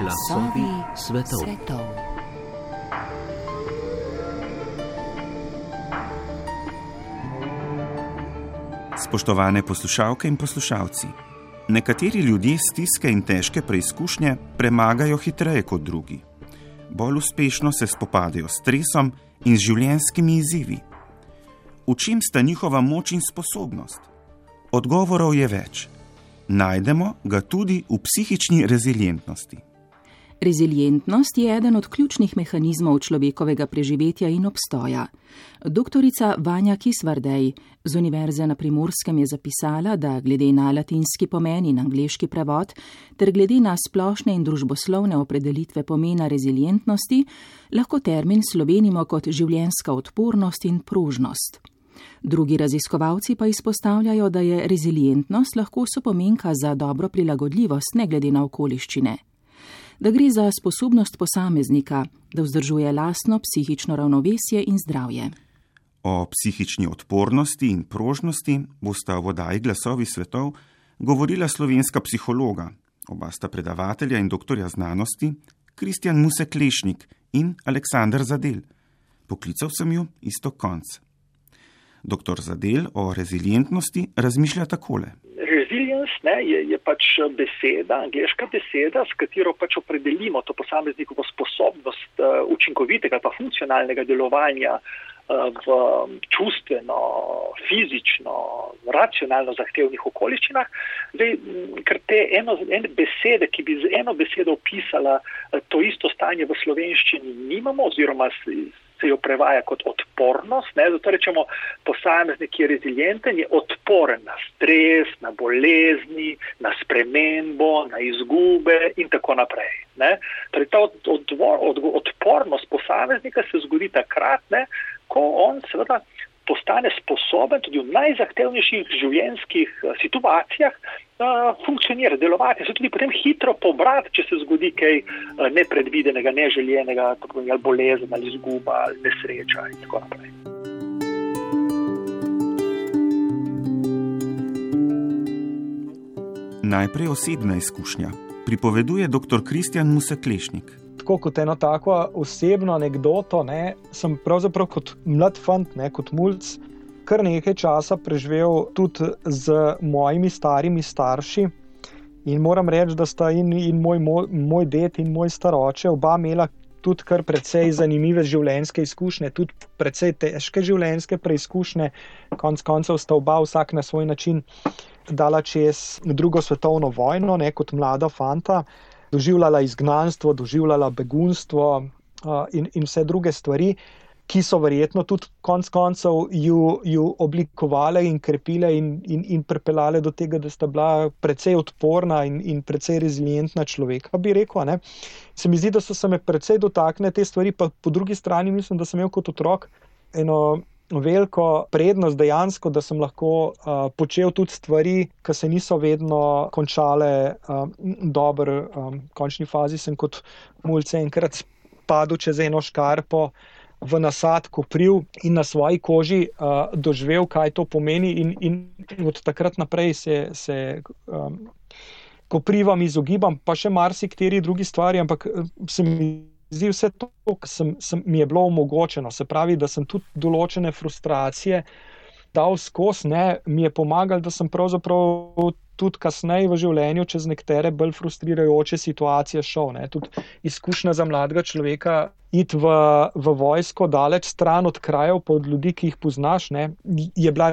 Glasovi svetov. svetov. Spoštovane poslušalke in poslušalci, nekateri ljudje stiske in težke preizkušnje premagajo hitreje kot drugi. Bolj uspešno se spopadajo s stresom in z življenjskimi izzivi. V čem sta njihova moč in sposobnost? Odgovorov je več. Najdemo ga tudi v psihični rezilientnosti. Rezilientnost je eden od ključnih mehanizmov človekovega preživetja in obstoja. Doktorica Vanja Kisvardej z Univerze na Primorskem je zapisala, da glede na latinski pomen in angliški prevod ter glede na splošne in družboslovne opredelitve pomena rezilientnosti lahko termin slovenimo kot življenska odpornost in pružnost. Drugi raziskovalci pa izpostavljajo, da je rezilientnost lahko sopomenka za dobro prilagodljivost ne glede na okoliščine da gre za sposobnost posameznika, da vzdržuje lastno psihično ravnovesje in zdravje. O psihični odpornosti in prožnosti bosta v vodaji glasovi svetov govorila slovenska psihologa, oba sta predavatelja in doktorja znanosti, Kristjan Musek Lešnik in Aleksandr Zadel. Poklical sem jo isto konc. Doktor Zadel o rezilientnosti razmišlja takole ne, je, je pač beseda, angliška beseda, s katero pač opredelimo to posameznikovo sposobnost uh, učinkovitega pa funkcionalnega delovanja uh, v čustveno, fizično, racionalno zahtevnih okoliščinah. Zdaj, ker te eno, ene besede, ki bi z eno besedo opisala to isto stanje v slovenščini, nimamo oziroma se jo prevaja kot odpornost. Ne? Zato rečemo, posameznik je rezilienten, je odporen na stres, na bolezni, na spremembo, na izgube in tako naprej. Torej, ta od, od, od, odpornost posameznika se zgodi takrat, ne? ko on seveda postane sposoben tudi v najzahtevnejših življenjskih eh, situacijah uh, funkcionirati, delovati, se tudi potem hitro pobrati, če se zgodi kaj uh, nepredvidenega, neželjenega, kot je bolezen ali izguba ali nesreča in tako naprej. Najprej osebna izkušnja. Pripoveduje dr. Kristjan Museklešnik tako kot eno tako osebno anegdoto, ne, sem pravzaprav kot mlad fant, ne, kot mulj, kar nekaj časa preživel tudi z mojimi starimi starši. In moram reči, da sta in, in moj, moj, moj ded in moj staroče oba imela tudi kar precej zanimive življenjske izkušnje, tudi precej težke življenjske preizkušnje. Konec koncev sta oba vsak na svoj način dala čez drugo svetovno vojno, ne kot mlada fanta doživljala izgnanstvo, doživljala begunstvo uh, in, in vse druge stvari, ki so verjetno tudi konec koncev ju, ju oblikovale in krepile in, in, in pripeljale do tega, da sta bila precej odporna in, in precej rezilientna človeka, bi rekel. Ne. Se mi zdi, da so se me precej dotaknile te stvari, pa po drugi strani mislim, da sem imel kot otrok eno veliko prednost dejansko, da sem lahko uh, počel tudi stvari, ki se niso vedno končale um, dobro. Um, v končni fazi sem kot mulce enkrat padel čez eno škarpo. V nasadku pril in na svoji koži uh, doživel, kaj to pomeni, in, in od takrat naprej se, se um, koprivam, izogibam, pa še marsikateri drugi stvari, ampak se mi zdi vse to, kar sem, sem, mi je bilo omogočeno. Se pravi, da sem tudi določene frustracije dal skozi, mi je pomagal, da sem pravzaprav tudi kasneje v življenju čez nekatere bolj frustrirajoče situacije šel. Ne. Tudi izkušnja za mladega človeka iti v, v vojsko daleč stran od krajev, pa od ljudi, ki jih poznaš, ne, je bila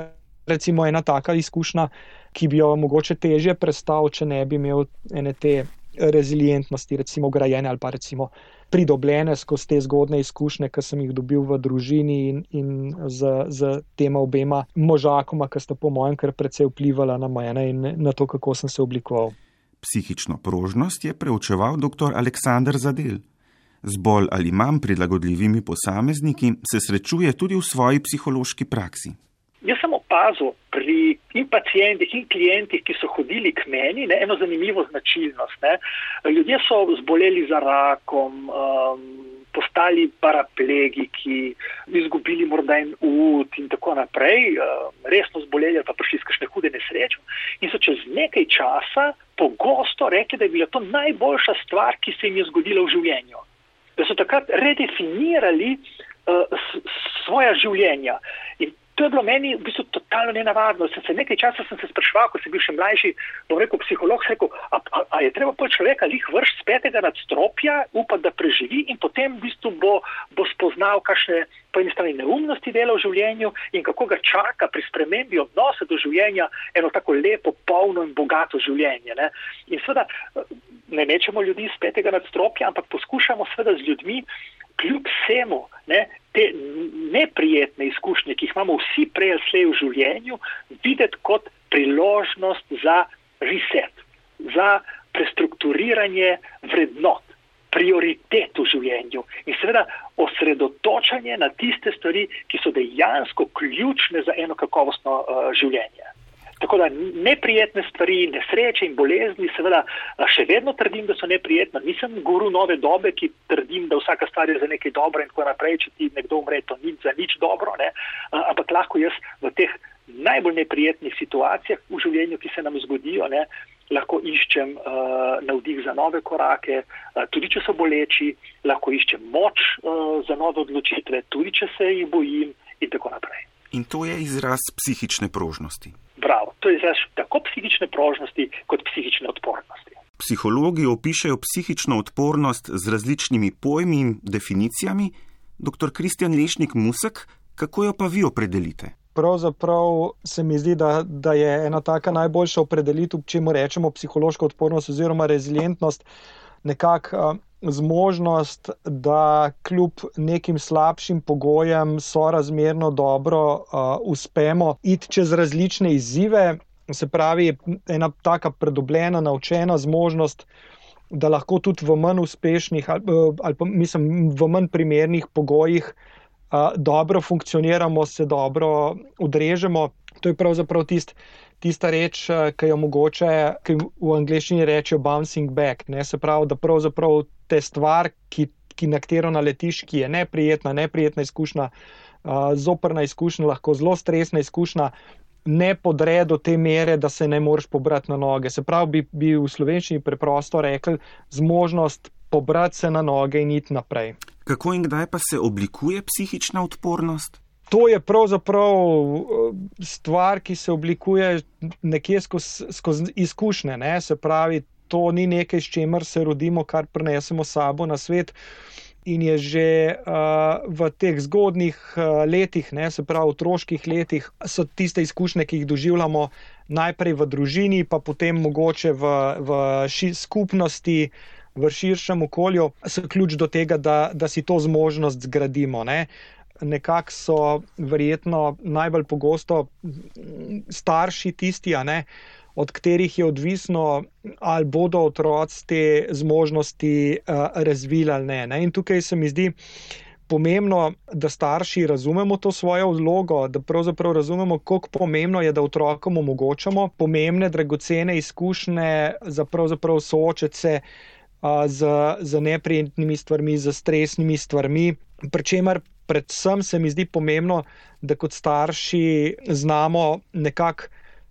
recimo ena taka izkušnja, ki bi jo mogoče težje prestal, če ne bi imel ene te rezilientnosti, recimo grajene ali pa recimo pridobljene skozi te zgodne izkušnje, ki sem jih dobil v družini in, in z, z tema obema možakoma, ki sta po mojem kar precej vplivala na mene in na to, kako sem se oblikoval. Psihično prožnost je preučeval dr. Aleksandr Zadel. Z bolj ali manj prilagodljivimi posamezniki se srečuje tudi v svoji psihološki praksi. Jaz sem opazil pri in pacijentih in klientih, ki so hodili k meni, ne, eno zanimivo značilnost. Ne. Ljudje so zboleli za rakom, um, postali paraplegiki, izgubili morda en ud in tako naprej, resno zboleli ali pa prišli iz kakšne hude nesreče in so čez nekaj časa pogosto rekli, da je bila to najboljša stvar, ki se jim je zgodila v življenju. Da so takrat redefinirali uh, svoja življenja. In to je bilo meni v bistvu totalno nenavadno. Sem se nekaj časa sem se spraševal, ko sem bil še mlajši, bom rekel, psiholog, rekel, a, a, a je treba pol človeka lih vrš z petega nadstropja, upa, da preživi in potem v bistvu bo, bo spoznal, kakšne po eni strani neumnosti dela v življenju in kako ga čaka pri spremembi odnosa do življenja eno tako lepo, polno in bogato življenje. Ne? In seveda ne mečemo ljudi z petega nadstropja, ampak poskušamo seveda z ljudmi kljub vsemu ne, te neprijetne izkušnje, ki jih imamo vsi prej ali slej v življenju, videti kot priložnost za reset, za prestrukturiranje vrednot, prioritet v življenju in seveda osredotočanje na tiste stvari, ki so dejansko ključne za eno kakovostno uh, življenje. Tako da neprijetne stvari, nesreče in bolezni, seveda še vedno trdim, da so neprijetne. Nisem guru nove dobe, ki trdim, da vsaka stvar je za nekaj dobro in tako naprej, če ti nekdo umre, to ni za nič dobro, ne? ampak lahko jaz v teh najbolj neprijetnih situacijah v življenju, ki se nam zgodijo, ne? lahko iščem uh, navdih za nove korake, uh, tudi če so boleči, lahko iščem moč uh, za nove odločitve, tudi če se jih bojim in tako naprej. In to je izraz psihične prožnosti. Bravo, to je izraz tako psihične prožnosti kot psihične odpornosti. Psihologi opišajo psihično odpornost z različnimi pojmi in definicijami. Dr. Kristjan Lešnik Musek, kako jo pa vi opredelite? Pravzaprav se mi zdi, da, da je ena taka najboljša opredelitev, če mu rečemo psihološka odpornost oziroma rezilientnost, nekako zmožnost, da kljub nekim slabšim pogojem sorazmerno dobro uh, uspemo iti čez različne izzive. Se pravi, ena taka predobljena, naučena zmožnost, da lahko tudi v manj uspešnih ali, ali pa mislim v manj primernih pogojih uh, dobro funkcioniramo, se dobro odrežemo. To je pravzaprav tisti tista reč, eh, ki jo mogoče, ki v angleščini rečejo bouncing back. Ne? Se pravi, da pravzaprav te stvar, ki, ki na katero naletiš, ki je neprijetna, neprijetna izkušnja, uh, zoprna izkušnja, lahko zelo stresna izkušnja, ne podre do te mere, da se ne moreš pobrati na noge. Se pravi, bi, bi v slovenščini preprosto rekli, zmožnost pobrati se na noge in iti naprej. Kako in kdaj pa se oblikuje psihična odpornost? To je pravzaprav eh, stvar, ki se oblikuje nekje skozi skoz izkušnje. Ne? Se pravi, to ni nekaj, s čemer se rodimo, kar prenesemo sabo na svet. In je že uh, v teh zgodnih uh, letih, ne, se pravi, otroških letih, so tiste izkušnje, ki jih doživljamo najprej v družini, pa potem mogoče v, v ši, skupnosti, v širšem okolju, so ključ do tega, da, da si to zmožnost zgradimo. Ne. Nekako so verjetno najbolj pogosto starši tisti, ne, od katerih je odvisno, ali bodo otroci te zmožnosti uh, razvili ali ne, ne. In tukaj se mi zdi pomembno, da starši razumemo to svojo vlogo, da pravzaprav razumemo, kako pomembno je, da otrokom omogočamo pomembne, dragocene izkušnje za pravzaprav soočati se z, z neprijetnimi stvarmi, z stresnimi stvarmi. Pričemer, predvsem se mi zdi pomembno, da kot starši znamo nekako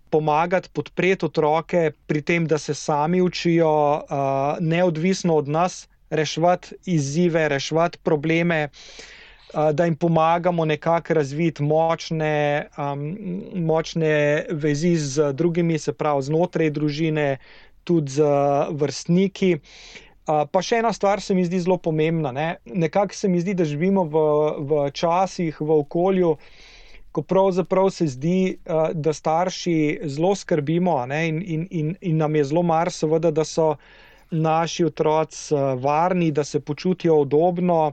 pomagati, podpreti otroke pri tem, da se sami učijo, neodvisno od nas, reševati izzive, reševati probleme. Da jim pomagamo nekako razviti močne, um, močne vezi z drugimi, se pravi znotraj družine, tudi z vrstniki. Pa še ena stvar se mi zdi zelo pomembna. Ne? Nekako se mi zdi, da živimo v, v časih, v okolju, ko pravzaprav se zdi, da starši zelo skrbimo in, in, in, in nam je zelo mar, seveda, da so naši otroci varni, da se počutijo udobno.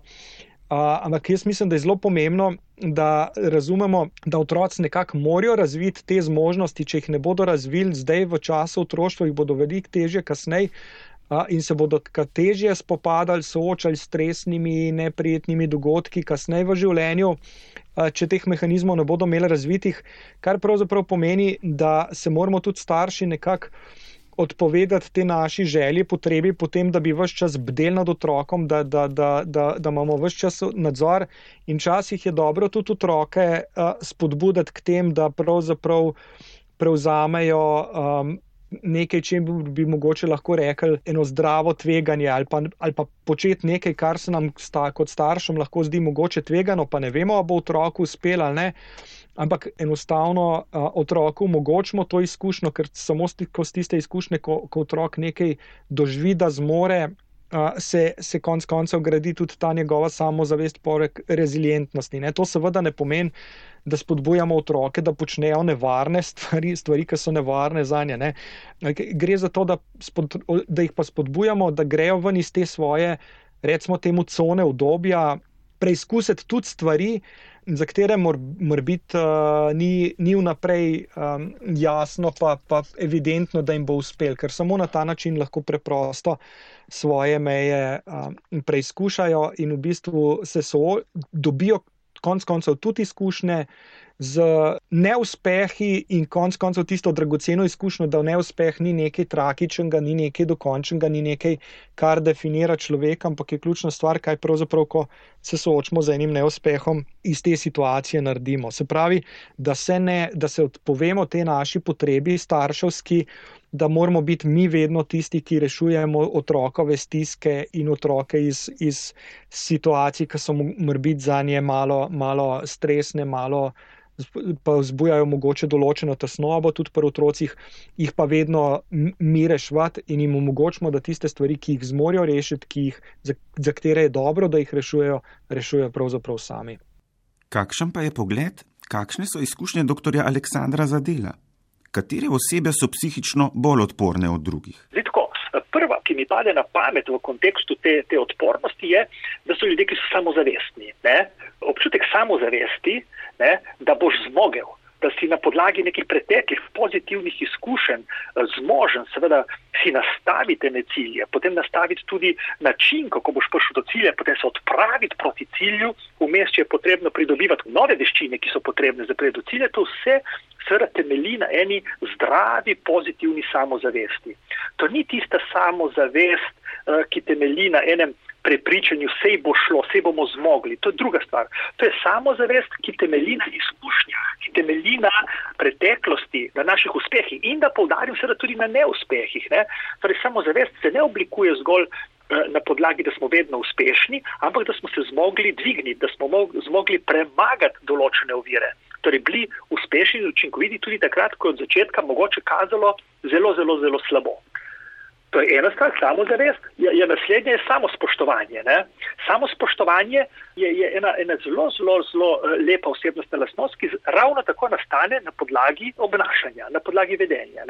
Ampak jaz mislim, da je zelo pomembno, da razumemo, da otroci nekako morajo razviti te zmožnosti, če jih ne bodo razvili zdaj v času otroštva, jih bodo veliko teže kasneje in se bodo težje spopadali, soočali s stresnimi, neprijetnimi dogodki kasneje v življenju, če teh mehanizmov ne bodo imeli razvitih, kar pravzaprav pomeni, da se moramo tudi starši nekako odpovedati te naši želji, potrebi potem, da bi vse čas bdel nad otrokom, da, da, da, da, da imamo vse čas nadzor. In včasih je dobro tudi otroke uh, spodbuditi k tem, da pravzaprav prevzamejo. Um, Nekaj, če bi mogoče lahko rekli, eno zdravo tveganje, ali pa, ali pa početi nekaj, kar se nam sta, kot staršem lahko zdi mogoče tvegano, pa ne vemo, ali bo otroku uspelo ali ne. Ampak enostavno uh, otroku omogočimo to izkušnjo, ker samo skozi tiste izkušnje, ko, ko otrok nekaj doživi, da zmore, se, se konc koncev gradi tudi ta njegova samozavest, porek rezilientnosti. Ne? To seveda ne pomeni, da spodbujamo otroke, da počnejo nevarne stvari, stvari ki so nevarne za nje. Ne? Gre za to, da, spod, da jih pa spodbujamo, da grejo ven iz te svoje, recimo, temu cone obdobja, preizkusiti tudi stvari za katere mora mor uh, ni, ni vnaprej um, jasno, pa, pa evidentno, da jim bo uspel, ker samo na ta način lahko preprosto svoje meje um, preizkušajo in v bistvu se so, dobijo konc koncev tudi izkušnje, z neuspehi in konc koncev tisto dragoceno izkušnjo, da neuspeh ni nekaj tragičnega, ni nekaj dokončnega, ni nekaj, kar definira človeka, ampak je ključna stvar, kaj pravzaprav, ko se soočamo z enim neuspehom, iz te situacije naredimo. Se pravi, da se, ne, da se odpovemo te naši potrebi starševski. Da moramo biti mi vedno tisti, ki rešujemo otrokove stiske in otroke iz, iz situacij, ki so morda za nje malo, malo stresne, malo pa vzbujajo mogoče določeno tesnobo tudi pri otrocih, jih pa vedno mi rešvati in jim omogočimo, da tiste stvari, ki jih zmorijo rešiti, ki jih, za, za katere je dobro, da jih rešujejo, rešujejo pravzaprav sami. Kakšen pa je pogled, kakšne so izkušnje dr. Aleksandra Zadela? Katere osebe so psihično bolj odporne od drugih? Zitko, prva, ki mi pade na pamet v kontekstu te, te odpornosti, je, da so ljudje, ki so samozavestni. Ne? Občutek samozavesti ne, da boš zmogel, da si na podlagi nekih preteklih pozitivnih izkušenj eh, zmožen, seveda, si nastaviti ne cilje, potem nastaviti tudi način, kako boš prišel do cilja, potem se odpraviti proti cilju, vmes, če je potrebno pridobivati nove veščine, ki so potrebne za pred do cilja, to vse seveda temelji na eni zdravi, pozitivni samozavesti. To ni tista samozavest, eh, ki temelji na enem prepričanju, vse bo šlo, vse bomo zmogli. To je druga stvar. To je samozavest, ki temelji na izkušnjah, ki temelji na preteklosti, na naših uspehih in da povdarim seveda tudi na neuspehih. Ne? Torej, samozavest se ne oblikuje zgolj eh, na podlagi, da smo vedno uspešni, ampak da smo se zmogli dvigniti, da smo zmogli premagati določene ovire. Torej, bili uspešni in učinkoviti tudi takrat, ko je od začetka mogoče kazalo zelo, zelo, zelo slabo. To je ena stvar, samozavest, je, je naslednje je samo spoštovanje. Ne? Samo spoštovanje je, je ena, ena zelo, zelo, zelo eh, lepa osebnostna lastnost, ki ravno tako nastane na podlagi obnašanja, na podlagi vedenja.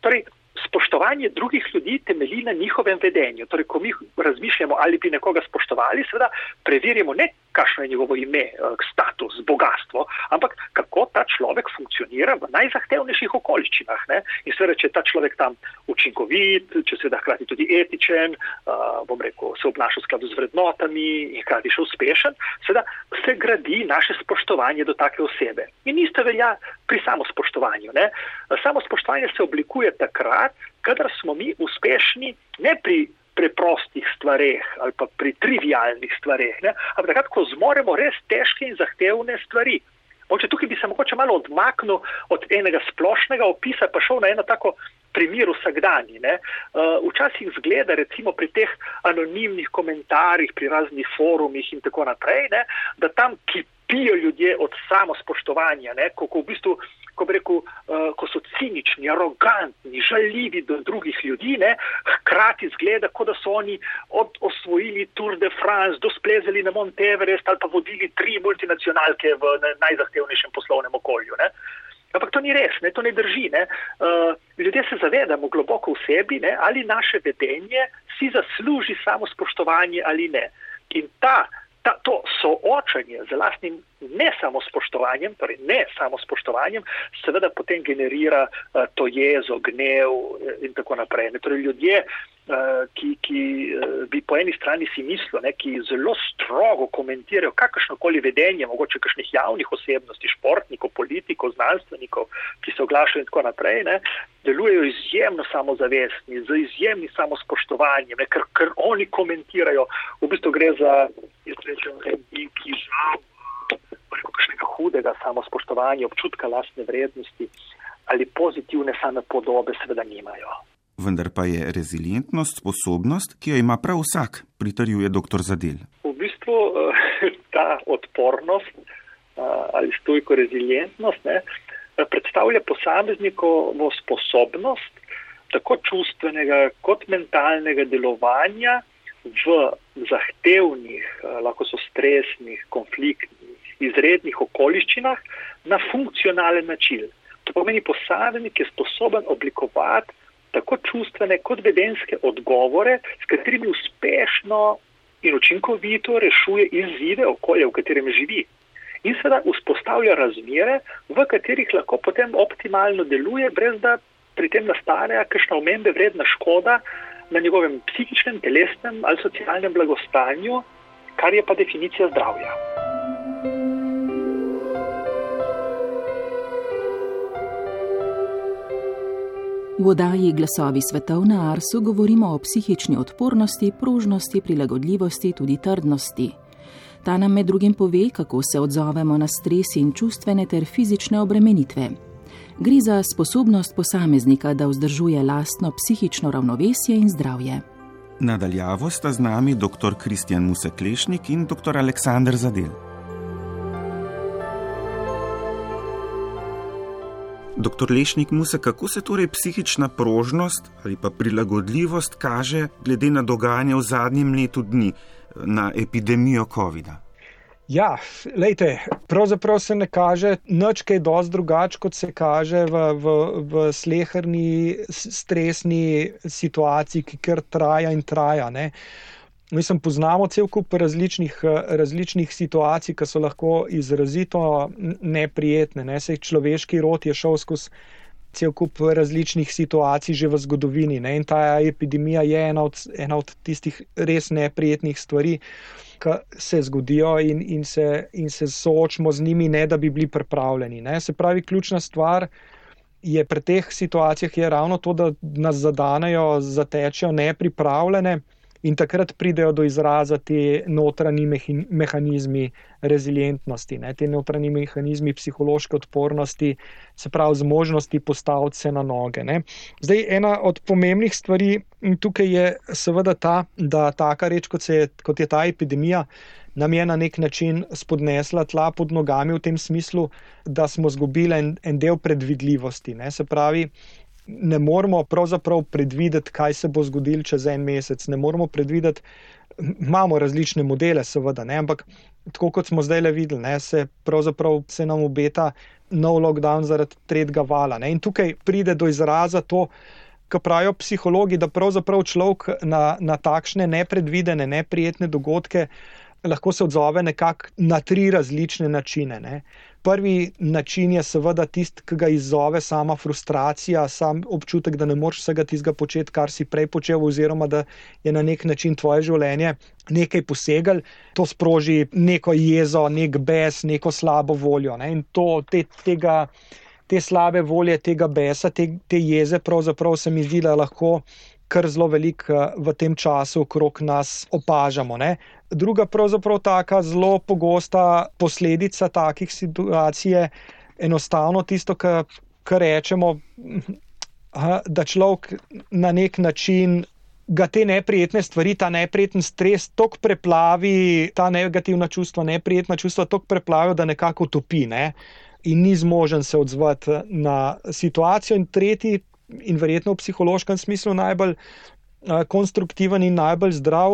Torej, spoštovanje drugih ljudi temelji na njihovem vedenju. Torej, ko mi razmišljamo, ali bi nekoga spoštovali, seveda preverjamo ne, kakšno je njegovo ime, eh, status, bogatstvo, ampak kako ta človek funkcionira v najzahtevnejših okoliščinah. Ne? In seveda, če je ta človek tam učinkovit, če se da hkrati tudi etičen, uh, bom rekel, se obnaša v skladu z vrednotami in hkrati še uspešen, seveda se gradi naše spoštovanje do take osebe. In isto velja pri samospoštovanju. Samospoštovanje se oblikuje takrat, kadar smo mi uspešni ne pri preprostih stvareh ali pa pri trivialnih stvareh, ne? ampak takrat, ko zmoremo res težke in zahtevne stvari. Moče tukaj bi se mogoče malo odmaknil od enega splošnega opisa, pa šel na eno tako primer vsakdanji. Uh, včasih zgleda, recimo pri teh anonimnih komentarjih, pri raznih forumih in tako naprej, ne, da tam kipijo ljudje od samospoštovanja, ne, ko, ko v bistvu ko, rekel, uh, ko so cinični, arogantni, žaljivi do drugih ljudi, ne, hkrati zgleda, kot da so oni od osvojili Tour de France, dosplezali na Monteverest ali pa vodili tri multinacionalke v najzahtevnejšem poslovnem okolju. Ne. Ampak to ni res, ne, to ne drži. Ne. Uh, ljudje se zavedamo globoko v sebi, ne, ali naše vedenje si zasluži samo spoštovanje ali ne. In ta, ta, to soočanje z lastnim ne samo spoštovanjem, torej ne samo spoštovanjem, seveda potem generira uh, to jezo, gnev in tako naprej. Ne, torej ljudje, ki, ki uh, bi po eni strani si mislili, ne, ki zelo strogo komentirajo kakršnokoli vedenje, mogoče kakšnih javnih osebnosti, športnikov, politikov, znanstvenikov, ki se oglašajo in tako naprej, ne, delujejo izjemno samozavestni, z izjemnim samospoštovanjem, ne, ker, ker oni komentirajo, v bistvu gre za, jaz rečem, ljudi, ki žal kakšnega hudega samospoštovanja, občutka lastne vrednosti ali pozitivne same podobe, seveda nimajo. Vendar pa je rezilientnost sposobnost, ki jo ima prav vsak, pritarjuje dr. Zadel. V bistvu eh, ta odpornost eh, ali stojko rezilientnost ne, predstavlja posameznikovo sposobnost tako čustvenega kot mentalnega delovanja v zahtevnih, eh, lahko so stresnih, konfliktnih, izrednih okoliščinah na funkcionalen način. To pomeni, posameznik je sposoben oblikovati tako čustvene kot vedenske odgovore, s katerimi uspešno in učinkovito rešuje izzive okolja, v katerem živi. In seveda vzpostavlja razmere, v katerih lahko potem optimalno deluje, brez da pri tem nastane kakšna omembe vredna škoda na njegovem psihičnem, telesnem ali socialnem blagostanju, kar je pa definicija zdravja. V oddaji Glasovi svetov na Arsu govorimo o psihični odpornosti, prožnosti, prilagodljivosti, tudi trdnosti. Ta nam med drugim pove, kako se odzovemo na stres in čustvene ter fizične obremenitve. Gre za sposobnost posameznika, da vzdržuje lastno psihično ravnovesje in zdravje. Nadaljavo sta z nami dr. Kristjan Museklešnik in dr. Aleksandr Zadel. Doktor Lešnik Musa, kako se torej psihična prožnost ali pa prilagodljivost kaže glede na dogajanje v zadnjem letu dni na epidemijo COVID-a? Ja, lejte, pravzaprav se ne kaže nič kaj dosti drugače, kot se kaže v, v, v slehrni, stresni situaciji, ki kar traja in traja. Ne. Mislim, poznamo cel kup različnih, različnih situacij, ki so lahko izrazito neprijetne. Ne? Sej človeški rod je šel skozi cel kup različnih situacij že v zgodovini. Ne? In ta epidemija je ena od, ena od tistih res neprijetnih stvari, ki se zgodijo in, in, se, in se soočimo z njimi, ne da bi bili pripravljeni. Ne? Se pravi, ključna stvar. Je pri teh situacijah je ravno to, da nas zadanejo, zatečejo nepripravljene, in takrat pridejo do izraza ti notranji mehanizmi rezilientnosti, ne, ti notranji mehanizmi psihološke odpornosti, se pravi zmožnosti postaviti se na noge. Ne. Zdaj, ena od pomembnih stvari tukaj je seveda ta, da taka reč, kot, je, kot je ta epidemija, nam je na nek način spodnesla tla pod nogami v tem smislu, da smo zgubili en, en del predvidljivosti. Ne. Se pravi, ne moremo pravzaprav predvideti, kaj se bo zgodilo čez en mesec. Ne moremo predvideti, imamo različne modele, seveda, ne? ampak tako kot smo zdaj le videli, ne? se pravzaprav se nam obeta nov lockdown zaradi tretjega vala. Ne? In tukaj pride do izraza to, kar pravijo psihologi, da pravzaprav človek na, na takšne nepredvidene, neprijetne dogodke lahko se odzove nekako na tri različne načine. Ne? Prvi način je seveda tisti, ki ga izzove sama frustracija, sam občutek, da ne moreš vsega tistega početi, kar si prej počel, oziroma da je na nek način tvoje življenje nekaj posegal, to sproži neko jezo, nek bes, neko slabo voljo. Ne? In to, te, tega, te slabe volje, tega besa, te, te jeze, pravzaprav se mi zdi, da lahko kar zelo veliko eh, v tem času okrog nas opažamo. Ne? Druga, pravzaprav taka zelo pogosta posledica takih situacij je enostavno tisto, kar rečemo, da človek na nek način. Ga te neprijetne stvari, ta neprijeten stres, tako preplavi, ta negativna čustva, neprijetna čustva, tako preplavijo, da nekako utopi ne? in ni zmožen se odzvati na situacijo. In tretji in verjetno v psihološkem smislu najbolj konstruktiven in najbolj zdrav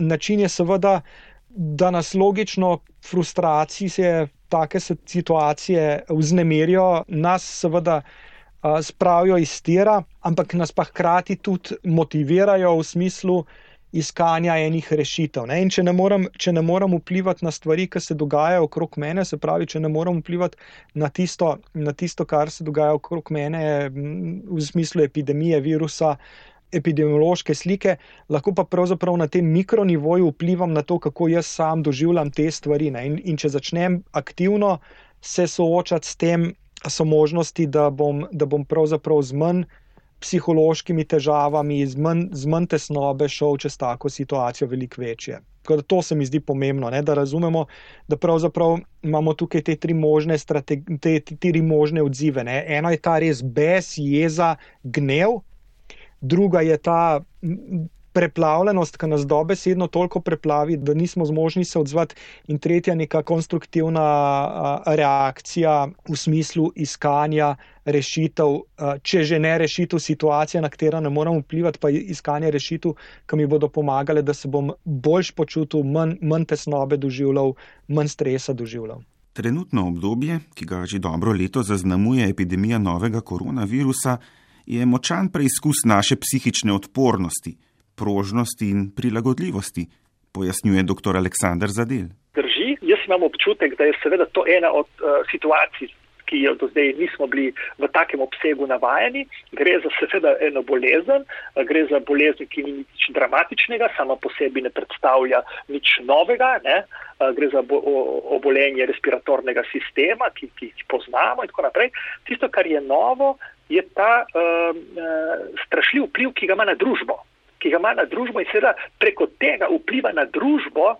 način je seveda, da nas logično frustracije, take situacije vznemirijo, nas seveda spravijo iz tira, ampak nas pa hkrati tudi motivirajo v smislu, iskanja enih rešitev. Ne? In če ne, moram, če ne moram vplivati na stvari, ki se dogajajo okrog mene, se pravi, če ne moram vplivati na tisto, na tisto kar se dogaja okrog mene v smislu epidemije, virusa, epidemiološke slike, lahko pa pravzaprav na tem mikronivoju vplivam na to, kako jaz sam doživljam te stvari. In, in če začnem aktivno se soočati s tem, so možnosti, da bom, da bom pravzaprav z manj psihološkimi težavami, z manj, z manj tesnobe šel čez tako situacijo, veliko večje. To se mi zdi pomembno, ne, da razumemo, da pravzaprav imamo tukaj te tri možne, te, te tri možne odzive. Ne. Eno je ta res bes, jeza, gnev, druga je ta preplavljenost, ki nas dobesedno toliko preplavi, da nismo zmožni se odzvati, in tretja neka konstruktivna reakcija v smislu iskanja rešitev, če že ne rešitev situacije, na katero ne moramo vplivati, pa iskanje rešitev, ki mi bodo pomagale, da se bom boljš počutil, manj, manj tesnobe doživljal, manj stresa doživljal. Trenutno obdobje, ki ga že dobro leto zaznamuje epidemija novega koronavirusa, je močan preizkus naše psihične odpornosti, prožnosti in prilagodljivosti, pojasnjuje dr. Aleksandr Zadel. Drži, jaz imam občutek, da je seveda to ena od uh, situacij, ki jo do zdaj nismo bili v takem obsegu navajeni. Gre za seveda eno bolezen, gre za bolezen, ki ni nič dramatičnega, sama po sebi ne predstavlja nič novega, ne? gre za obolenje respiratornega sistema, ki, ki jih poznamo in tako naprej. Tisto, kar je novo, je ta uh, strašljiv vpliv, ki ga ima na družbo. Ki ga ima na družbo in seveda preko tega vpliva na družbo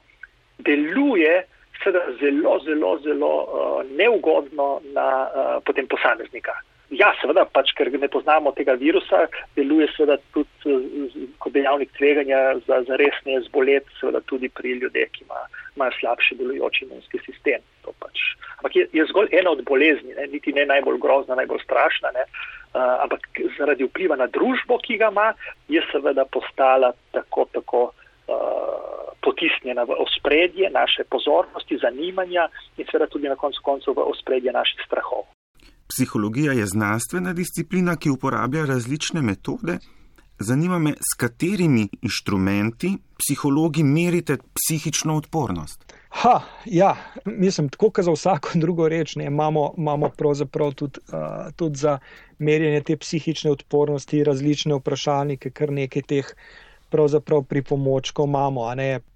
deluje seveda zelo, zelo, zelo uh, neugodno na uh, potem posameznika. Ja, seveda, pač, ker ne poznamo tega virusa, deluje seveda tudi uh, kot dejavnik tveganja za, za resne zbolet, seveda tudi pri ljudeh, ki ima, imajo slabši delujoči imunski sistem. Pač. Ampak je, je zgolj ena od bolezni, ne, niti ne najbolj grozna, najbolj strašna. Ne ampak zaradi vpliva na družbo, ki ga ima, je seveda postala tako, tako uh, potisnjena v ospredje naše pozornosti, zanimanja in seveda tudi na koncu koncev v ospredje naših strahov. Psihologija je znanstvena disciplina, ki uporablja različne metode. Zanima me, s katerimi inštrumenti psihologi merite psihično odpornost. Ha, ja, mislim, tako kot za vsako drugo reč, ne, imamo, imamo pravzaprav tudi, uh, tudi za merjenje te psihične odpornosti različne vprašalnike, kar nekaj teh pripomočkov imamo,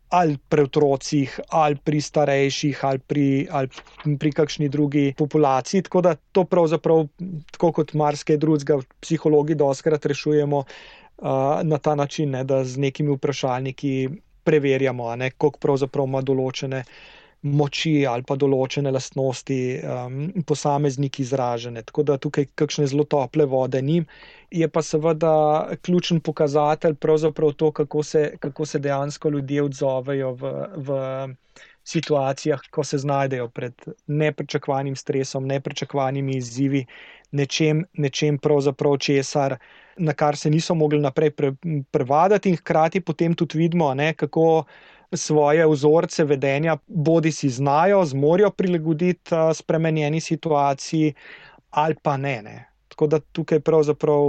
ali pri otrocih, ali pri starejših, ali pri, ali pri kakšni drugi populaciji. Tako da to pravzaprav, tako kot marsikaj drugega, psihologi doskrat rešujemo uh, na ta način, ne, da z nekimi vprašalniki preverjamo, koliko pravzaprav ima določene moči ali pa določene lastnosti um, posameznik izražene. Tako da tukaj kakšne zelo tople vode ni. Je pa seveda ključen pokazatelj pravzaprav to, kako se, kako se dejansko ljudje odzovejo v, v situacijah, ko se znajdejo pred nepričakovanim stresom, nepričakovanimi izzivi, nečem, nečem pravzaprav česar na kar se niso mogli naprej pre, prevadati, in hkrati potem tudi vidimo, ne, kako svoje vzorce vedenja bodi si znajo, zmorijo prilagoditi spremenjeni situaciji, ali pa ne. ne. Tako da tukaj pravzaprav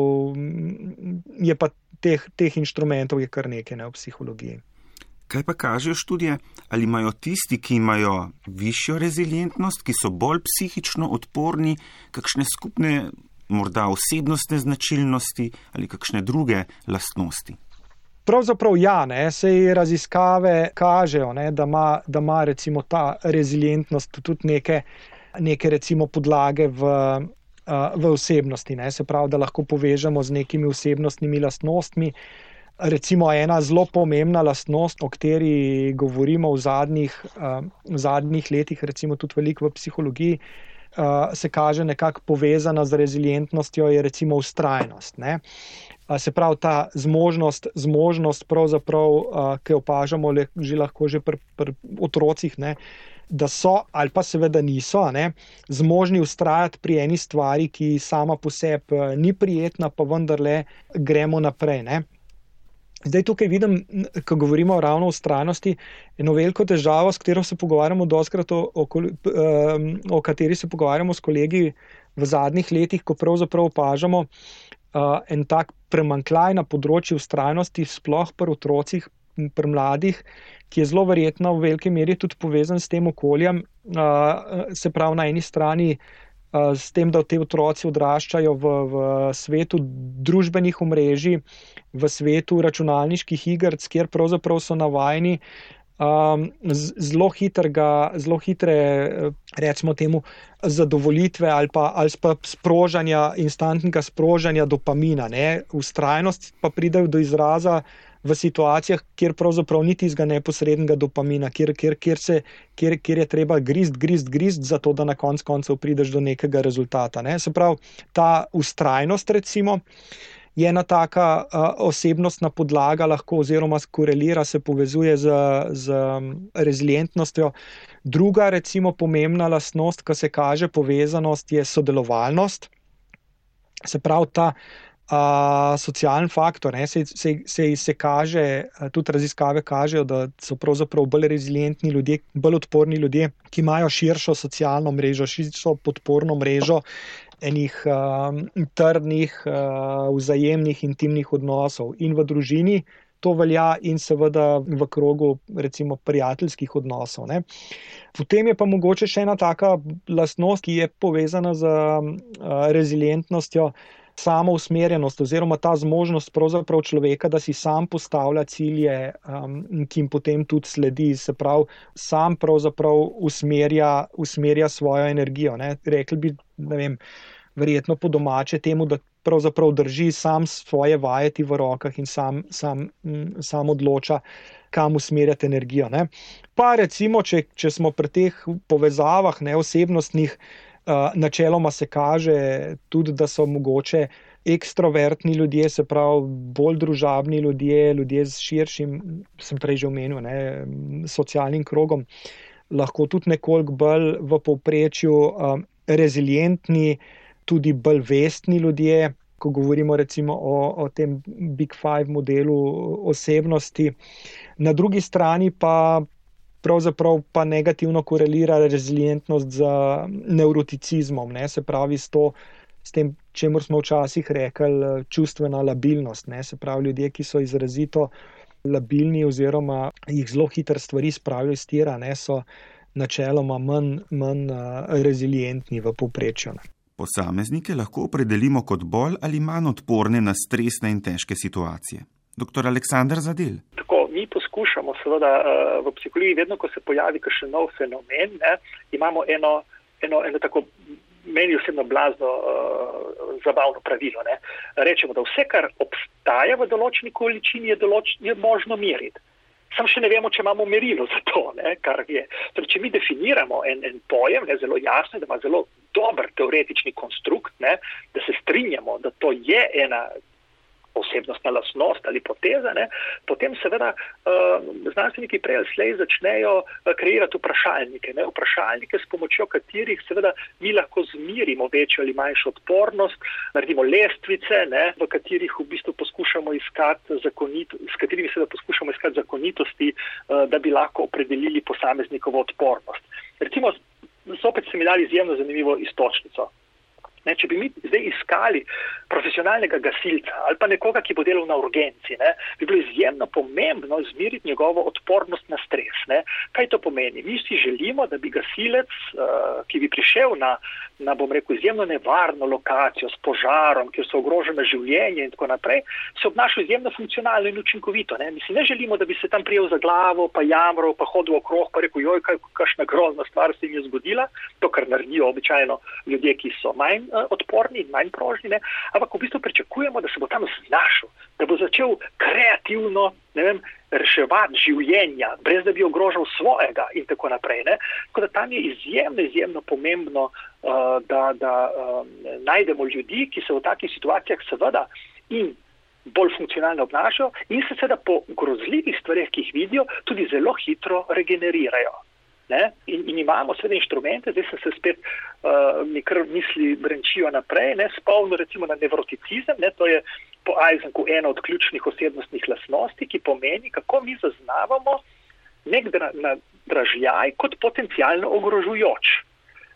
je pa teh, teh inštrumentov je kar nekaj ne, v psihologiji. Kaj pa kažejo študije, ali imajo tisti, ki imajo višjo rezilientnost, ki so bolj psihično odporni, kakšne skupne morda osebnostne značilnosti ali kakšne druge lastnosti? Pravzaprav ja, ne, se raziskave kažejo, ne, da, ima, da ima recimo ta rezilientnost tudi neke, neke recimo podlage v, v osebnosti, ne, se pravi, da lahko povežemo z nekimi osebnostnimi lastnostmi. Recimo ena zelo pomembna lastnost, o kateri govorimo v zadnjih, v zadnjih letih, recimo tudi veliko v psihologiji, uh, se kaže nekako povezana z rezilientnostjo, je recimo ustrajnost. Ne? Se pravi, ta zmožnost, zmožnost ki jo opažamo le, že lahko že pri pr otrocih, ne? da so ali pa seveda niso ne? zmožni ustrajati pri eni stvari, ki sama po sebi ni prijetna, pa vendarle gremo naprej. Ne? Zdaj tukaj vidim, ko govorimo ravno o stranosti, eno veliko težavo, s katero se pogovarjamo, doskrat o, o, o kateri se pogovarjamo s kolegi v zadnjih letih, ko pravzaprav opažamo uh, en tak premankljaj na področju ustrajnosti, sploh pri otrocih, pri mladih, ki je zelo verjetno v veliki meri tudi povezan s tem okoljem, se pravi na eni strani s tem, da te otroci odraščajo v, v svetu družbenih omrežij, v svetu računalniških igr, kjer pravzaprav so navajeni um, zelo hitrega, zelo hitre, recimo temu, zadovolitve ali pa, ali pa sprožanja, instantnega sprožanja dopamina. Ne? Ustrajnost pa pride do izraza v situacijah, kjer pravzaprav ni tistega neposrednega dopamina, kjer, kjer, kjer, se, kjer, kjer je treba grist, grist, grist, zato da na konc koncev prideš do nekega rezultata. Ne? Se pravi, ta ustrajnost, recimo. Je ena taka uh, osebnostna podlaga, lahko oziroma korelira, se povezuje z, z rezilientnostjo. Druga, recimo, pomembna lastnost, ki se kaže povezanost, je sodelovalnost. Se pravi, ta uh, uh, socialen faktor. Se, se, se, se kaže, tudi raziskave kažejo, da so pravzaprav bolj rezilientni ljudje, bolj odporni ljudje, ki imajo širšo socialno mrežo, širšo podporno mrežo enih um, trdnih, uh, vzajemnih, intimnih odnosov in v družini. To velja in seveda v krogu, recimo, prijateljskih odnosov. Ne. Potem je pa mogoče še ena taka lastnost, ki je povezana z uh, rezilientnostjo, uh, samo usmerjenost oziroma ta zmožnost pravzaprav človeka, da si sam postavlja cilje, um, ki jim potem tudi sledi, se pravi, sam pravzaprav usmerja, usmerja svojo energijo. Ne. Rekli bi, ne vem, verjetno po domače temu, da pravzaprav drži sam svoje vajeti v rokah in sam, sam, sam odloča, kam usmerjati energijo. Ne. Pa recimo, če, če smo pri teh povezavah neosebnostnih, načeloma se kaže tudi, da so mogoče ekstrovertni ljudje, se pravi bolj družabni ljudje, ljudje z širšim, sem prej že omenil, ne, socialnim krogom, lahko tudi nekoliko bolj v povprečju um, rezilientni, tudi bolj vestni ljudje. Ko govorimo recimo o, o tem Big Five modelu osebnosti, na drugi strani pa pravzaprav pa negativno korelira rezilientnost z neuroticizmom, ne? se pravi s, to, s tem, čemu smo včasih rekli, čustvena labilnost. Ne? Se pravi, ljudje, ki so izrazito labilni oziroma jih zelo hitro stvari spravijo iz tira, ne? so načeloma manj, manj rezilientni v povprečju. Posameznike lahko opredelimo kot bolj ali manj odporne na stresne in težke situacije. Dr. Aleksandr Zadel. Tako, mi poskušamo, seveda, eh, v psihologiji, vedno, ko se pojavi še nov fenomen, ne, imamo eno, eno, eno tako, meni osebno blazno, uh, zabavno pravilo. Ne. Rečemo, da vse, kar obstaja v določeni količini, je, določ, je možno meriti. Sam še ne vemo, če imamo merilo za to, ne, kar je. Torej, če mi definiramo en, en pojem, ne, zelo jasno, da ima zelo dober teoretični konstrukt, ne, da se strinjamo, da to je ena osebnostna lasnost ali poteza, ne, potem seveda uh, znanstveniki prej ali slej začnejo uh, kreirati vprašalnike, ne, vprašalnike, s pomočjo katerih seveda mi lahko zmirimo večjo ali manjšo odpornost, naredimo lestvice, ne, v katerih v bistvu poskušamo iskati zakonitosti, s katerimi seveda poskušamo iskati zakonitosti, uh, da bi lahko opredelili posameznikovo odpornost. Recimo, zopet se mi dali izjemno zanimivo istočnico. Ne, če bi mi zdaj iskali profesionalnega gasilca ali pa nekoga, ki bo delal na urgenci, ne, bi bilo izjemno pomembno zmiriti njegovo odpornost na stres. Ne. Kaj to pomeni? Mi si želimo, da bi gasilec, uh, ki bi prišel na, na, bom rekel, izjemno nevarno lokacijo s požarom, kjer so ogrožene življenje in tako naprej, se obnašal izjemno funkcionalno in učinkovito. Ne. Mi si ne želimo, da bi se tam prijel za glavo, pa jamral, pa hodil okrog, pa rekel, joj, kakšna grozna stvar se jim je zgodila, to, kar naredijo običajno ljudje, ki so manj odporni in manj prožni, ne? ampak v bistvu pričakujemo, da se bo tam znašel, da bo začel kreativno vem, reševati življenja, brez da bi ogrožal svojega in tako naprej. Ne? Tako da tam je izjemno, izjemno pomembno, uh, da, da um, najdemo ljudi, ki se v takih situacijah seveda in bolj funkcionalno obnašajo in se seveda po grozljivih stvareh, ki jih vidijo, tudi zelo hitro regenerirajo. In, in imamo seveda inštrumente, zdaj se spet, uh, mi kar misli brenčijo naprej, ne, spomnil recimo na nevroticizem, ne, to je po Eisenku ena od ključnih osebnostnih lasnosti, ki pomeni, kako mi zaznavamo nek dra, dražljaj kot potencijalno ogrožujoč.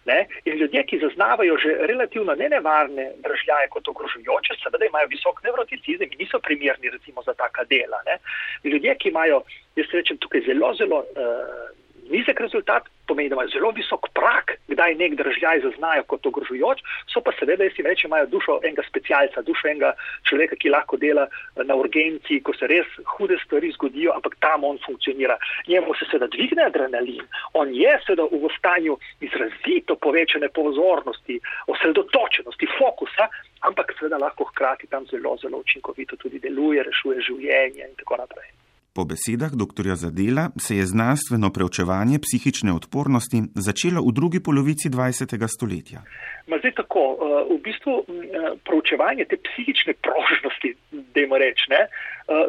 Ne? In ljudje, ki zaznavajo že relativno nenevarne držljaje kot ogrožujoče, seveda imajo visok nevroticizem in niso primerni recimo za taka dela. Ne? Ljudje, ki imajo, jaz rečem tukaj zelo, zelo uh, nizek rezultat, pomeni, da imajo zelo visok prak, kdaj nek državljaj zaznajo kot ogrožujoč, so pa seveda, jaz jim rečem, imajo dušo enega specialca, dušo enega človeka, ki lahko dela eh, na urgenci, ko se res hude stvari zgodijo, ampak tam on funkcionira. Njemu se seveda dvigne adrenalin, on je seveda v stanju izrazito povečane pozornosti, osredotočenosti, fokusa, ampak seveda lahko hkrati tam zelo, zelo učinkovito tudi deluje, rešuje življenje in tako naprej. Po besedah dr. Zadela se je znanstveno preučevanje psihične odpornosti začelo v drugi polovici 20. stoletja. Ma zdaj tako, eh, v bistvu eh, preučevanje te psihične prožnosti, da jim rečem, eh,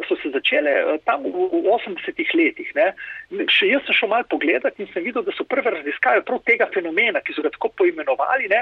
so se začele tam v 80-ih letih. Ne. Še jaz sem šel malo pogledati in sem videl, da so prve raziskave prav tega fenomena, ki so ga tako poimenovali, ne,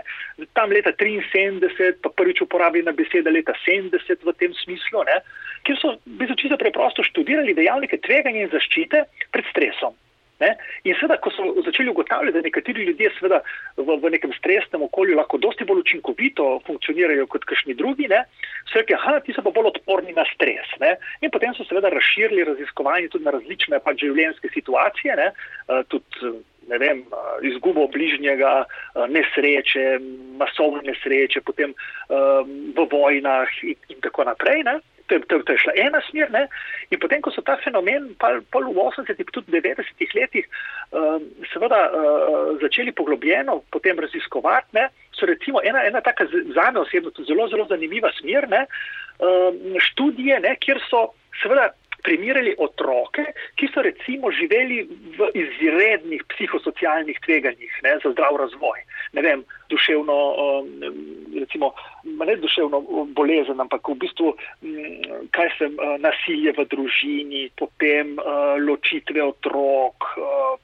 tam leta 73, pa prvič uporabljena beseda leta 70 v tem smislu. Ne kjer so čisto preprosto študirali dejavnike tveganja in zaščite pred stresom. Ne? In seveda, ko so začeli ugotavljati, da nekateri ljudje seveda v, v nekem stresnem okolju lahko dosti bolj učinkovito funkcionirajo kot kakšni drugi, ne? so rekli, aha, ti so pa bolj odporni na stres. Ne? In potem so seveda razširili raziskovanje tudi na različne pač življenjske situacije, ne? Uh, tudi ne vem, izgubo bližnjega, nesreče, masovne nesreče, potem um, v vojnah in, in tako naprej. Ne? To, to, to je šla ena smer. Ne? In potem, ko so ta fenomen pa, pa v 80-ih, tudi 90-ih letih, uh, seveda uh, začeli poglobljeno potem raziskovati, ne? so recimo ena, ena taka za me osebno zelo, zelo zanimiva smer, uh, študije, ne? kjer so seveda primerjali otroke, ki so recimo živeli v izrednih psihosocialnih tveganjih ne, za zdrav razvoj. Ne vem, duševno, um, recimo, ne duševno bolezen, ampak v bistvu, mm, kaj sem, uh, nasilje v družini, potem uh, ločitve otrok. Uh,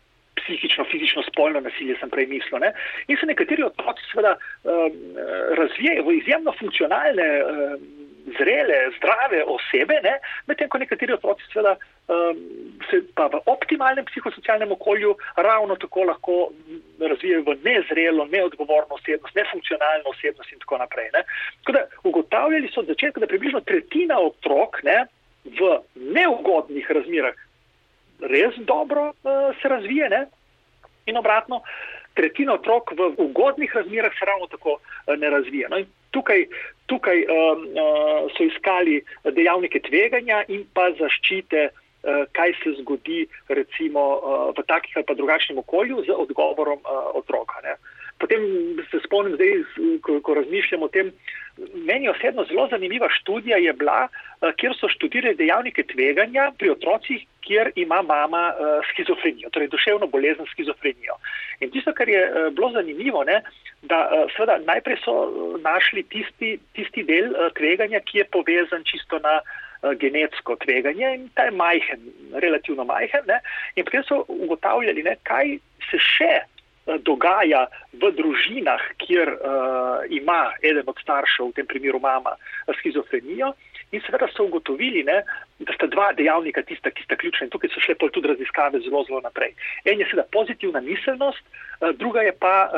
Psihično, fizično, spolno nasilje sem prej mislil. Ne? In se nekateri otroci seveda um, razvijajo v izjemno funkcionalne um, zrele, zdrave osebe, medtem ko nekateri otroci seveda um, se pa v optimalnem psihosocialnem okolju ravno tako lahko razvijajo v nezrelo, neodgovorno osebnost, nefunkcionalno osebnost in tako naprej. Ne. Tako da ugotavljali so od začetka, da približno tretjina otrok ne, v neugodnih razmerah res dobro uh, se razvije ne, in obratno. Tretjina otrok v ugodnih razmerah se ravno tako uh, ne razvija. No, tukaj tukaj um, uh, so iskali dejavnike tveganja in pa zaščite, kaj se zgodi recimo uh, v takih ali pa drugačnem okolju z odgovorom uh, otroka. Ne. Potem se spomnim zdaj, ko, ko razmišljam o tem, meni osebno zelo zanimiva študija je bila, uh, kjer so študirali dejavnike tveganja pri otrocih, kjer ima mama uh, schizofrenijo, torej duševno bolezen schizofrenijo. In tisto, kar je uh, bilo zanimivo, ne, da eh, seveda najprej so eh, našli tisti, tisti del eh, tveganja, ki je povezan čisto na genetsko tveganje in ta je majhen, relativno majhen. Ne? In potem so ugotavljali, ne, kaj se še dogaja v družinah, kjer uh, ima eden od staršev, v tem primeru mama, schizofrenijo. In seveda so ugotovili, ne, da sta dva dejavnika tista, ki sta ključna in tukaj so šle tudi raziskave zelo, zelo naprej. En je seveda pozitivna miselnost, eh, druga je pa uh,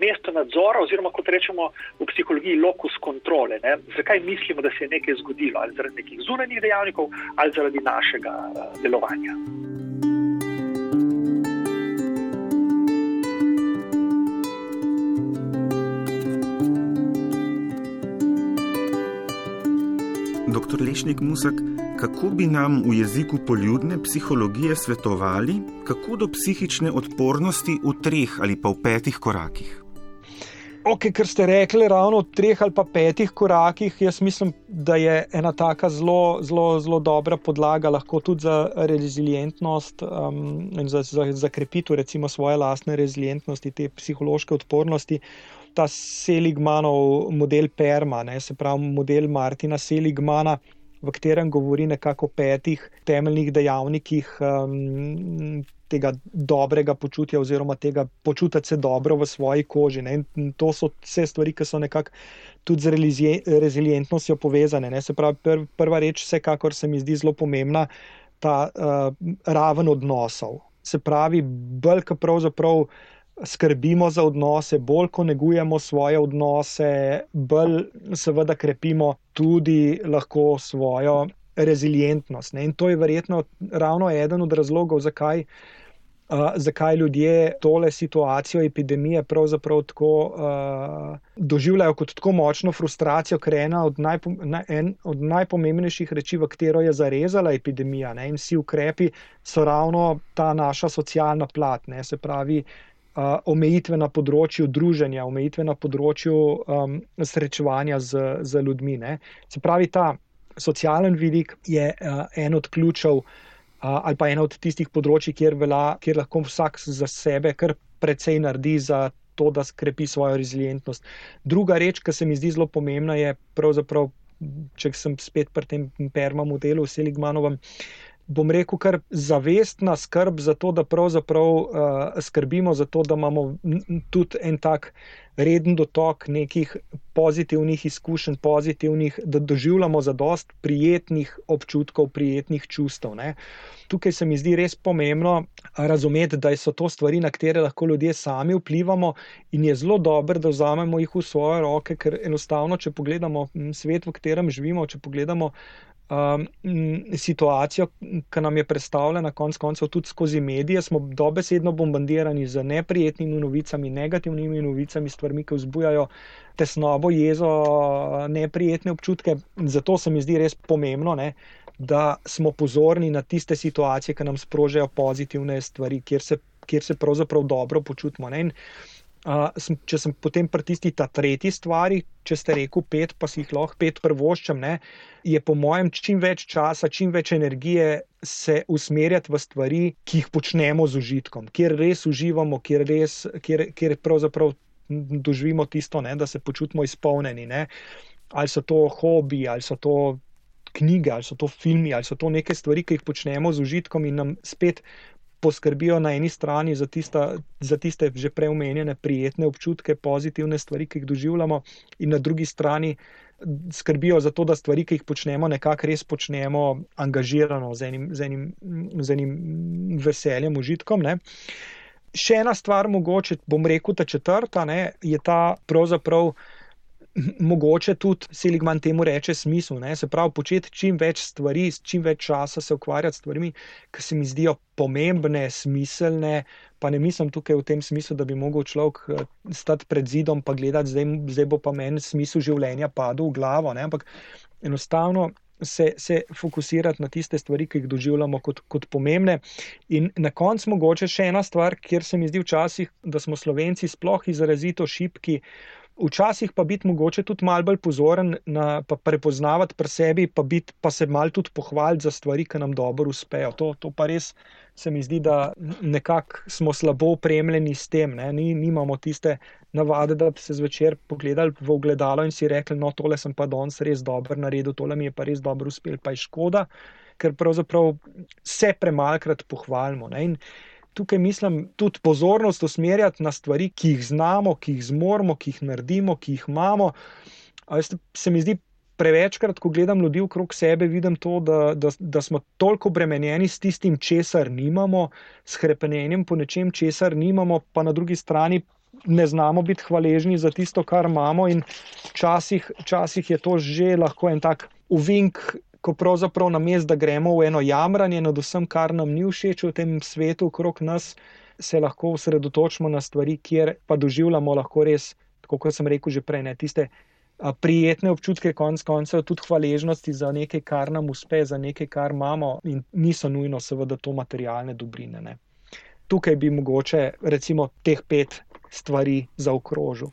mesto nadzora oziroma kot rečemo v psihologiji lokus kontrole. Ne. Zakaj mislimo, da se je nekaj zgodilo, ali zaradi nekih zunanjih dejavnikov ali zaradi našega uh, delovanja. Dr. Lešnik Musak, kako bi nam v jeziku poljudne psihologije svetovali, kako do psihične odpornosti v treh ali pa v petih korakih? Ok, ker ste rekli ravno v treh ali pa petih korakih, jaz mislim, da je ena taka zelo, zelo, zelo dobra podlaga lahko tudi za rezilientnost um, in za, za, za krepitev recimo svoje lastne rezilientnosti, te psihološke odpornosti ta Seligmanov model Perma, ne, se pravi model Martina Seligmana, v katerem govori nekako o petih temeljnih dejavnikih um, tega dobrega počutja oziroma tega počutiti se dobro v svoji koži. Ne. To so vse stvari, ki so nekako tudi z rezilientnostjo povezane. Ne. Se pravi, pr prva reč, vsekakor se mi zdi zelo pomembna, ta uh, raven odnosov. Se pravi, bolj kot pravzaprav skrbimo za odnose, bolj ko negujemo svoje odnose, bolj seveda krepimo tudi lahko svojo rezilientnost. Ne? In to je verjetno ravno eden od razlogov, zakaj. Uh, zakaj ljudje tole situacijo epidemije pravzaprav tako uh, doživljajo kot tako močno frustracijo, ker je ena od, najpom na, en od najpomembnejših reči, v katero je zarezala epidemija. Ne? In vsi ukrepi so ravno ta naša socialna plat, ne? se pravi, uh, omejitve na področju druženja, omejitve na področju um, srečevanja z, z ljudmi. Ne? Se pravi, ta socialen vidik je uh, en od ključev uh, ali pa ena od tistih področji, kjer, vela, kjer lahko vsak za sebe kar precej naredi za to, da skrepi svojo rezilientnost. Druga reč, ki se mi zdi zelo pomembna, je pravzaprav, če sem spet pri tem permam modelu, Seligmanovem. Bom rekel, kar zavestna skrb za to, da pravzaprav uh, skrbimo za to, da imamo tudi en tak reden dotok nekih pozitivnih izkušenj, pozitivnih, da doživljamo za dost prijetnih občutkov, prijetnih čustev. Ne. Tukaj se mi zdi res pomembno razumeti, da so to stvari, na katere lahko ljudje sami vplivamo in je zelo dobro, da vzamemo jih v svoje roke, ker enostavno, če pogledamo svet, v katerem živimo, če pogledamo um, situacijo, ki nam je predstavljena, konec koncev tudi skozi medije, smo dobesedno bombardirani z neprijetnimi novicami, negativnimi novicami, stvarmi, ki vzbujajo tesnobo, jezo, neprijetne občutke. Zato se mi zdi res pomembno, ne, da smo pozorni na tiste situacije, ki nam sprožajo pozitivne stvari, kjer se, kjer se pravzaprav dobro počutimo. Ne. In Sem, če sem potem pri tisti ta tretji stvari, če ste rekel pet, pa si jih lahko pet prvoščam, ne, je po mojem čim več časa, čim več energije se usmerjati v stvari, ki jih počnemo z užitkom, kjer res uživamo, kjer, res, kjer, kjer pravzaprav doživimo tisto, ne, da se počutimo izpolnjeni. Ne. Ali so to hobi, ali so to knjige, ali so to filmi, ali so to neke stvari, ki jih počnemo z užitkom in nam spet poskrbijo na eni strani za, tista, za tiste že preomenjene prijetne občutke, pozitivne stvari, ki jih doživljamo, in na drugi strani skrbijo za to, da stvari, ki jih počnemo, nekako res počnemo angažirano, z enim, z enim, z enim veseljem, užitkom. Ne. Še ena stvar, mogoče bom rekel, ta četrta, ne, je ta pravzaprav mogoče tudi Seligman temu reče smisel, ne? se pravi početi čim več stvari, čim več časa se ukvarjati s stvarmi, ki se mi zdijo pomembne, smiselne, pa ne mislim tukaj v tem smislu, da bi mogel človek eh, stati pred zidom pa gledati, zdaj, zdaj bo pa meni smisel življenja padel v glavo, ne? ampak enostavno. Se, se fokusirati na tiste stvari, ki jih doživljamo kot, kot pomembne. In na koncu, mogoče še ena stvar, kjer se mi zdi včasih, da smo slovenci sploh izrazito šipki, včasih pa biti mogoče tudi mal bolj pozoren, na, pa prepoznavati pri sebi, pa, bit, pa se mal tudi pohvaliti za stvari, ki nam dobro uspejo. To, to pa res se mi zdi, da nekako smo slabo opremljeni s tem, ne? Ni, nimamo tiste navade, da bi se zvečer pogledali v ogledalo in si rekli, no, tole sem pa danes res dobro naredil, tole mi je pa res dobro uspel, pa je škoda, ker pravzaprav se premalkrat pohvalimo. Ne? In tukaj mislim tudi pozornost usmerjati na stvari, ki jih znamo, ki jih zmoremo, ki jih naredimo, ki jih imamo. Veste, se mi zdi prevečkrat, ko gledam ljudi okrog sebe, vidim to, da, da, da smo toliko obremenjeni s tistim, česar nimamo, s krepenjem po nečem, česar nimamo, pa na drugi strani. Ne znamo biti hvaležni za tisto, kar imamo, in včasih je to že lahko en tak uvink ko pravzaprav na mest, da gremo v eno jamranje nad vsem, kar nam ni všeč v tem svetu okrog nas, se lahko osredotočimo na stvari, kjer pa doživljamo lahko res, kot sem rekel že prej, ne, tiste prijetne občutke, konc koncev tudi hvaležnosti za nekaj, kar nam uspe, za nekaj, kar imamo in niso nujno seveda to materialne dobrine. Ne. Tukaj bi mogoče recimo teh pet stvari zaokrožil.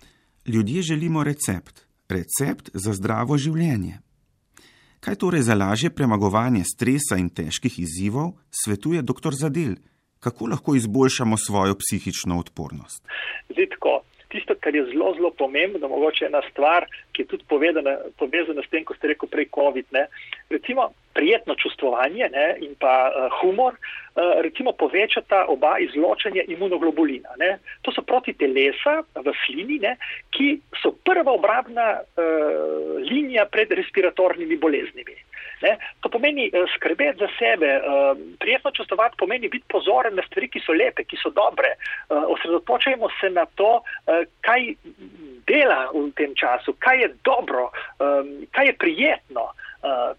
Ljudje želimo recept, recept za zdravo življenje. Kaj torej za lažje premagovanje stresa in težkih izzivov svetuje dr. Zadel? Kako lahko izboljšamo svojo psihično odpornost? Zitko, tisto, kar je zelo, zelo pomembno, mogoče ena stvar, ki je tudi povedana, povezana s tem, ko ste rekel prej COVID. Ne? Recimo, prijetno čustvovanje ne, in pa uh, humor, uh, recimo povečata oba izločanje imunoglobulina. Ne. To so proti telesa v slini, ne, ki so prva obrabna uh, linija pred respiratornimi boleznimi. Ne. To pomeni uh, skrbeti za sebe, uh, prijetno čustvovati pomeni biti pozoren na stvari, ki so lepe, ki so dobre. Uh, osredotočajmo se na to, kaj dela v tem času, kaj je dobro, kaj je prijetno.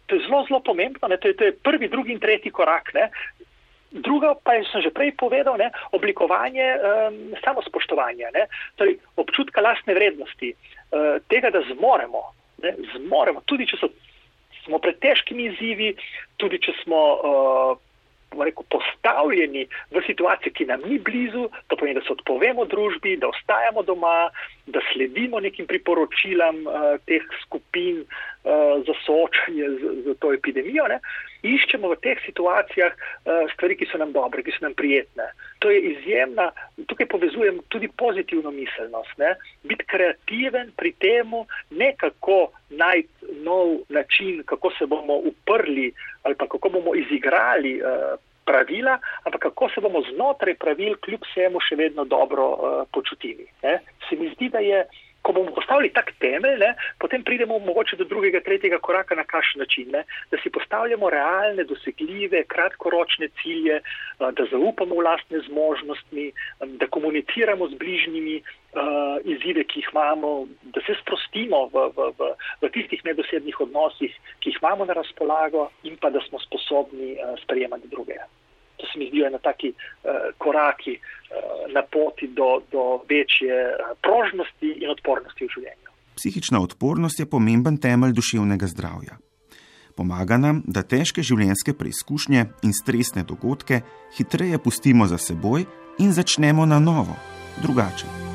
To je zelo, zelo pomembno, to je, to je prvi, drugi in tretji korak. Ne? Druga pa je, sem že prej povedal, ne, oblikovanje um, samospoštovanja, ne, torej občutka lastne vrednosti, uh, tega, da zmoremo, ne, zmoremo, tudi če so, smo pred težkimi izzivi, tudi če smo uh, rekel, postavljeni v situacijo, ki nam ni blizu, to pomeni, da se odpovemo družbi, da ostajamo doma, da sledimo nekim priporočilam uh, teh skupin uh, za soočanje z, z to epidemijo. Ne? Iščemo v teh situacijah uh, stvari, ki so nam dobre, ki so nam prijetne. To je izjemna, tukaj povezujem tudi pozitivno miselnost. Ne? Biti kreativen pri temu, ne kako najti nov način, kako se bomo uprli ali pa kako bomo izigrali uh, pravila, ampak kako se bomo znotraj pravil kljub vsemu še vedno dobro uh, počutili. Ne? Se mi zdi, da je, ko bomo postavili tak temelj, ne, potem pridemo mogoče do drugega, tretjega koraka na kakšen način, ne? da si postavljamo realne, dosegljive, kratkoročne cilje, uh, da zaupamo v lastne zmožnosti, um, da komuniciramo z bližnjimi. Uh, izzive, ki jih imamo, da se sprostimo v, v, v, v tistih nedosebnih odnosih, ki jih imamo na razpolago, in pa da smo sposobni uh, sprejemati druge to se mi zdijo ena taki uh, koraki uh, na poti do, do večje prožnosti in odpornosti v življenju. Psihična odpornost je pomemben temelj duševnega zdravja. Pomaga nam, da težke življenjske preizkušnje in stresne dogodke hitreje pustimo za seboj in začnemo na novo, drugače.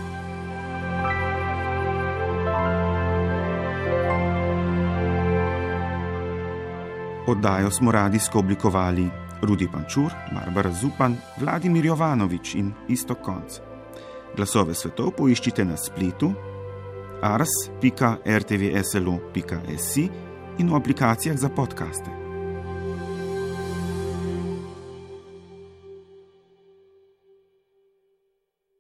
Oddajo smo radijsko oblikovali Rudi Pančur, Barbara Zupan, Vladimir Jovanovič in isto konc. Glasove svetov poiščite na spletu ars.rtvslo.si in v aplikacijah za podkaste.